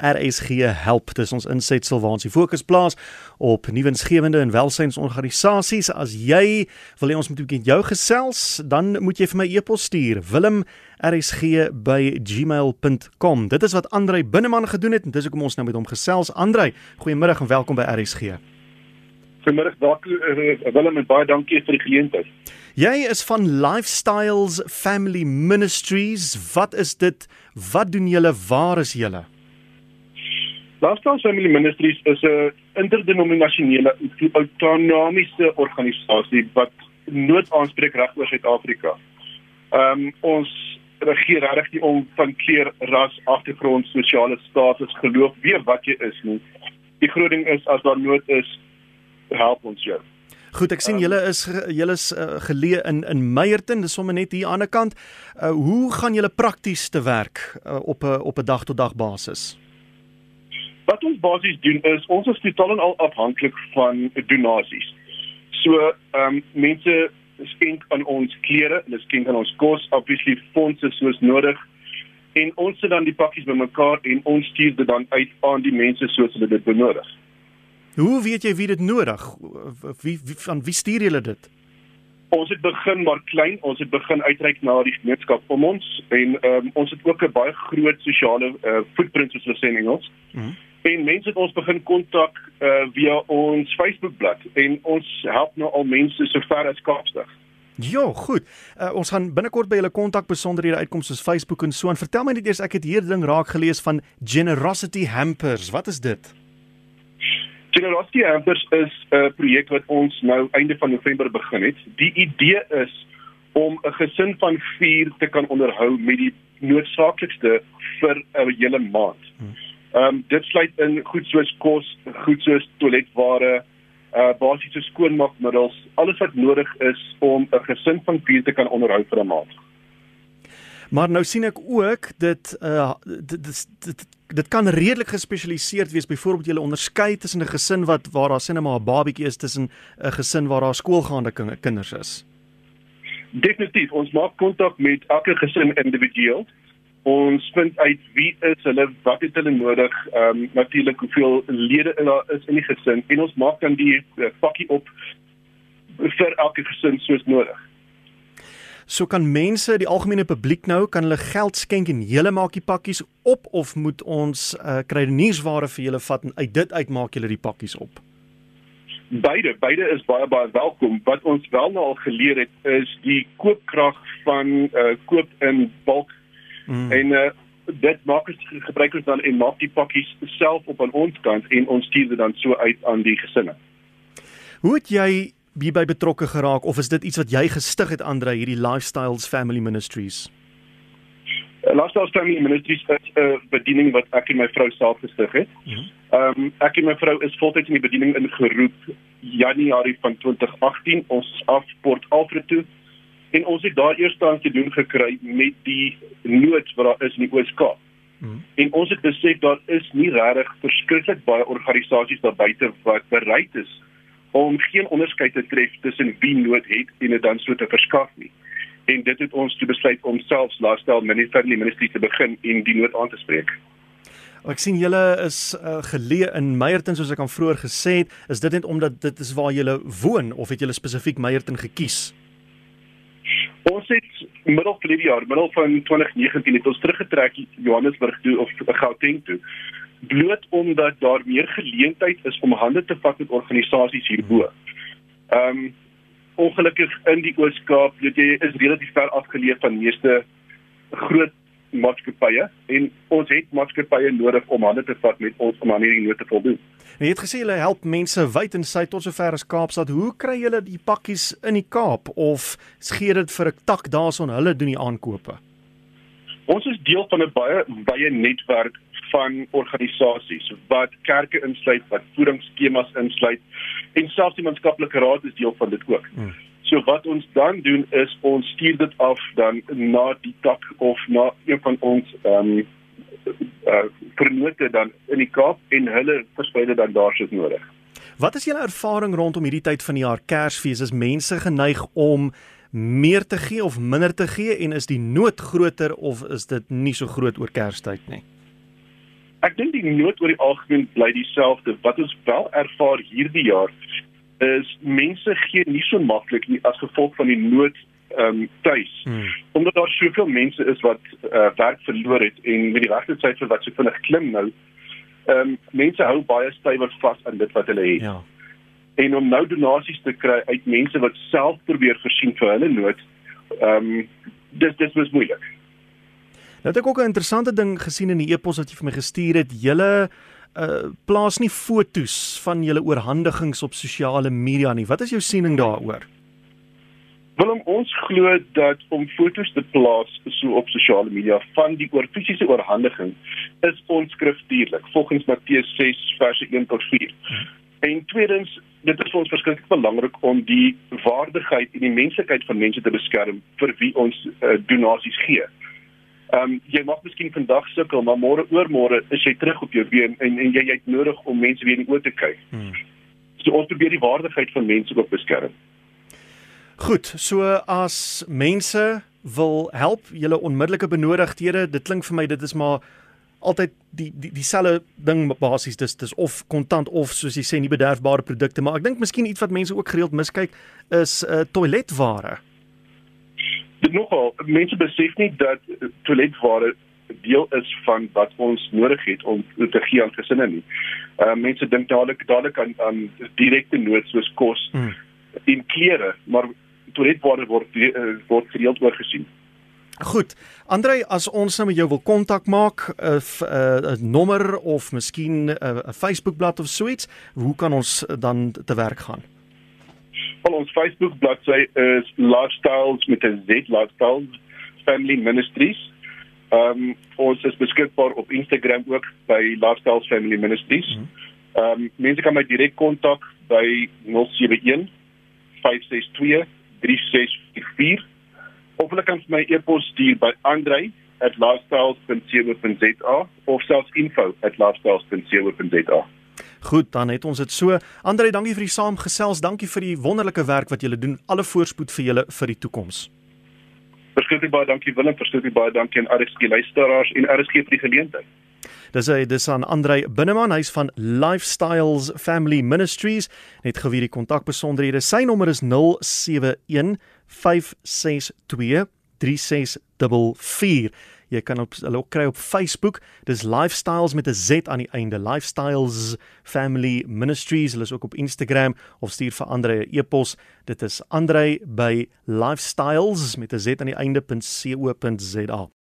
RSG help. Dis ons insetsel waar ons die fokus plaas op nuwensgewende en welsynsorganisasies. As jy wil hê ons moet 'n bietjie jou gesels, dan moet jy vir my e-pos stuur. wilm@rsg@gmail.com. Dit is wat Andrei Binneman gedoen het en dis hoekom ons nou met hom gesels. Andrei, goeiemôre en welkom by RSG. Goeiemôre, dalk Willem en baie dankie vir die geleentheid. Jy is van Lifestyles Family Ministries. Wat is dit? Wat doen julle? Waar is julle? Lifestyles Family Ministries is 'n interdenominasionele autonomiese organisasie wat nood aanspreek reg oor Suid-Afrika. Ehm um, ons regeer regtig nie om van kleur, ras, agtergrond, sosiale status, geloof, wie wat jy is nie. Die groot ding is as daar nood is, help ons jou. Goed, ek sien um, julle is julle is uh, geleë in in Meyerton, dis sommer net hier aan die ander kant. Uh, hoe gaan julle prakties te werk uh, op 'n op 'n dag tot dag basis? Wat ons basies doen is ons is totaal en al afhanklik van donasies. So, ehm um, mense skenk aan ons klere, hulle skenk aan ons kos, obviously fondse soos nodig en ons sit dan die pakkies bymekaar en ons stuur dit dan uit aan die mense soos hulle dit benodig. Hoe weet jy wie dit nodig? Wie, wie van wie stuur julle dit? Ons het begin maar klein, ons het begin uitreik na die gemeenskap om ons en um, ons het ook 'n baie groot sosiale uh, footprint soos hulle sê in Engels. Mm -hmm. En mense het ons begin kontak uh, via ons Facebookblad en ons help nou al mense sover as Kaapstad. Ja, goed. Uh, ons gaan binnekort by julle kontak besonderhede uitkom soos Facebook en so aan. Vertel my net eers ek het hier ding raak gelees van Generosity Hampers. Wat is dit? Generosity Hampers is 'n projek wat ons nou einde van November begin het. Die idee is om 'n gesin van 4 te kan onderhou met die noodsaaklikste vir 'n hele maand. Ehm um, dit sluit in goed soos kos, goed soos toiletware, uh basiese skoonmaakmiddels, alles wat nodig is om 'n gesin van 4 te kan onderhou vir 'n maand. Maar nou sien ek ook dit uh dit dit, dit dit kan redelik gespesialiseerd wees. Byvoorbeeld jy onderskei tussen 'n gesin wat waar daar sinema 'n babatjie is tussen 'n gesin waar daar skoolgaande kinders is. Definitief, ons maak kontak met elke gesin individueel. Ons vind uit wie is hulle, wat het hulle nodig, ehm um, natuurlik hoeveel lede daar is in die gesin en ons maak dan die uh, pakkie op vir elke gesin soos nodig. So kan mense, die algemene publiek nou, kan hulle geld skenk en julle maak die pakkies op of moet ons uh, kruideniersware vir julle vat en uit dit uit maak julle die pakkies op? Beide, beide is baie baie welkom. Wat ons wel nou al geleer het is die koopkrag van uh, koop in bulk. Mm. En uh, dit maak ons gebruik ons dan en maak die pakkies self op aan ons kant en ons stuur dit dan so uit aan die gesinne. Hoe het jy hierby betrokke geraak of is dit iets wat jy gestig het Andre hierdie Lifestyles Family Ministries? Uh, Lifestyles Family Ministries is 'n uh, bediening wat ek en my vrou self gestig het. Mhm. Ehm um, ek en my vrou is voltyds in die bediening ingeroep Januarie van 2018 ons af Port Alfred toe en ons het daar eers aan te doen gekry met die nood wat daar is in die Oos-Kaap. Hmm. En ons het besef daar is nie regtig verskriklik baie organisasies daar buite wat bereid is om geen onderskeid te tref tussen wie nood het en dit dan so te verskaf nie. En dit het ons toe besluit om selfs laaste minister die minister te begin en die nood aan te spreek. Ek sien julle is uh, geleë in Meyerton soos ek aan vroeër gesê het, is dit net omdat dit is waar julle woon of het julle spesifiek Meyerton gekies? Ons het middel van die jaar, middel van 2019 het ons teruggetrek Johannesburg toe of Gauteng toe bloot omdat daar meer geleentheid is om hande te vat met organisasies hierbo. Ehm um, ongelukkig in die Oos-Kaap, weet jy, is relatief ver afgeleë van meeste groot maatskappye en ons het maatskappye nodig om hande te vat met ons om aan hierdie nood te voldoen. Jy het gesê julle help mense wyd en suid tot sover as Kaapstad. Hoe kry julle die pakkies in die Kaap of gee dit vir 'n tak daarson hulle doen die aankope? Ons is deel van 'n baie baie netwerk van organisasies wat kerke insluit, wat voedingsskemas insluit en selfs die maatskaplike raad is deel van dit ook. Hmm. So wat ons dan doen is ons stuur dit af dan na die tak of na een van ons ehm um, uh vernote dan in die Kaap en hulle versprei dit dan daar soos nodig. Wat is julle ervaring rondom hierdie tyd van die jaar Kersfees? Is mense geneig om meer te gee of minder te gee en is die nood groter of is dit nie so groot oor Kerstyd nie? Ek dink die nood oor die algemeen bly dieselfde. Wat ons wel ervaar hierdie jaar is mense gee nie so maklik nie as gevolg van die nood ehm um, tuis. Hmm. Omdat daar soveel mense is wat uh, werk verloor het en met die regtydsyfer wat so vinnig klim nou, ehm um, mense hou baie stywer vas aan dit wat hulle het. Ja. En om nou donasies te kry uit mense wat self probeer voorsien vir hulle nood, ehm um, dis dis was moeilik. Nou het ek ook 'n interessante ding gesien in die e-pos wat jy vir my gestuur het. Julle uh plaas nie fotos van julle oorhandigings op sosiale media nie. Wat is jou siening daaroor? Willem ons glo dat om fotos te plaas so op sosiale media van die oor fisiese oorhandiging is onskriftuurlik volgens Matteus 6 vers 1 tot 4. En tweedens, dit is vir ons verskriklik belangrik om die waardigheid en die menslikheid van mense te beskerm vir wie ons uh, donasies gee. Ehm um, jy mag miskien vandag sukkel, maar môre oormôre is jy terug op jou been en en jy het nodig om mense weer in die oë te kyk. Hmm. So ons probeer die waardigheid van mense ook beskerm. Goed, so as mense wil help, julle onmiddellike benodigdhede, dit klink vir my dit is maar altyd die die dieselfde ding basies dis dis of kontant of soos jy sê nie bederfbare produkte maar ek dink miskien iets wat mense ook gereeld miskyk is uh, toiletware. Dit nogal mense besef nie dat toiletware deel is van wat ons nodig het om te gee aan gesinne nie. Uh mense dink dadelik dadelik aan aan direkte nood soos kos hmm. en klere, maar toiletware word uh, word gereeld oorgesien. Goed. Andre, as ons nou met jou wil kontak maak, 'n uh, 'n nommer of miskien 'n uh, Facebookblad of so iets, hoe kan ons dan te werk gaan? Wel, ons Facebook bladsy is Lifestyles met 'n Z, Lifestyles Family Ministries. Ehm um, ons is beskikbaar op Instagram ook by Lifestyles Family Ministries. Mhm. Ehm um, mense kan my direk kontak by 071 562 3644 of hulle kan my e-pos stuur by andre@lifestyles.co.za of selfs info@lifestyles.co.za. Goed, dan het ons dit so. Andre, dankie vir die saamgesels. Dankie vir die wonderlike werk wat julle doen. Alle voorspoed vir julle vir die toekoms. Verskriklik baie dankie Willem, verskriklik baie dankie aan RSG luisteraars en RSG vir die geleentheid. Dis hy, dis aan Andrei Binneman, hy's van Lifestyles Family Ministries. Net gou weer die kontakbesonderhede. Sy nommer is 071 562 3644. Jy kan op hulle ook kry op Facebook. Dis Lifestyles met 'n Z aan die einde. Lifestyles Family Ministries. Hulle is ook op Instagram of stuur vir Andre 'n e-pos. Dit is Andre by lifestyles met 'n Z aan die einde.co.za.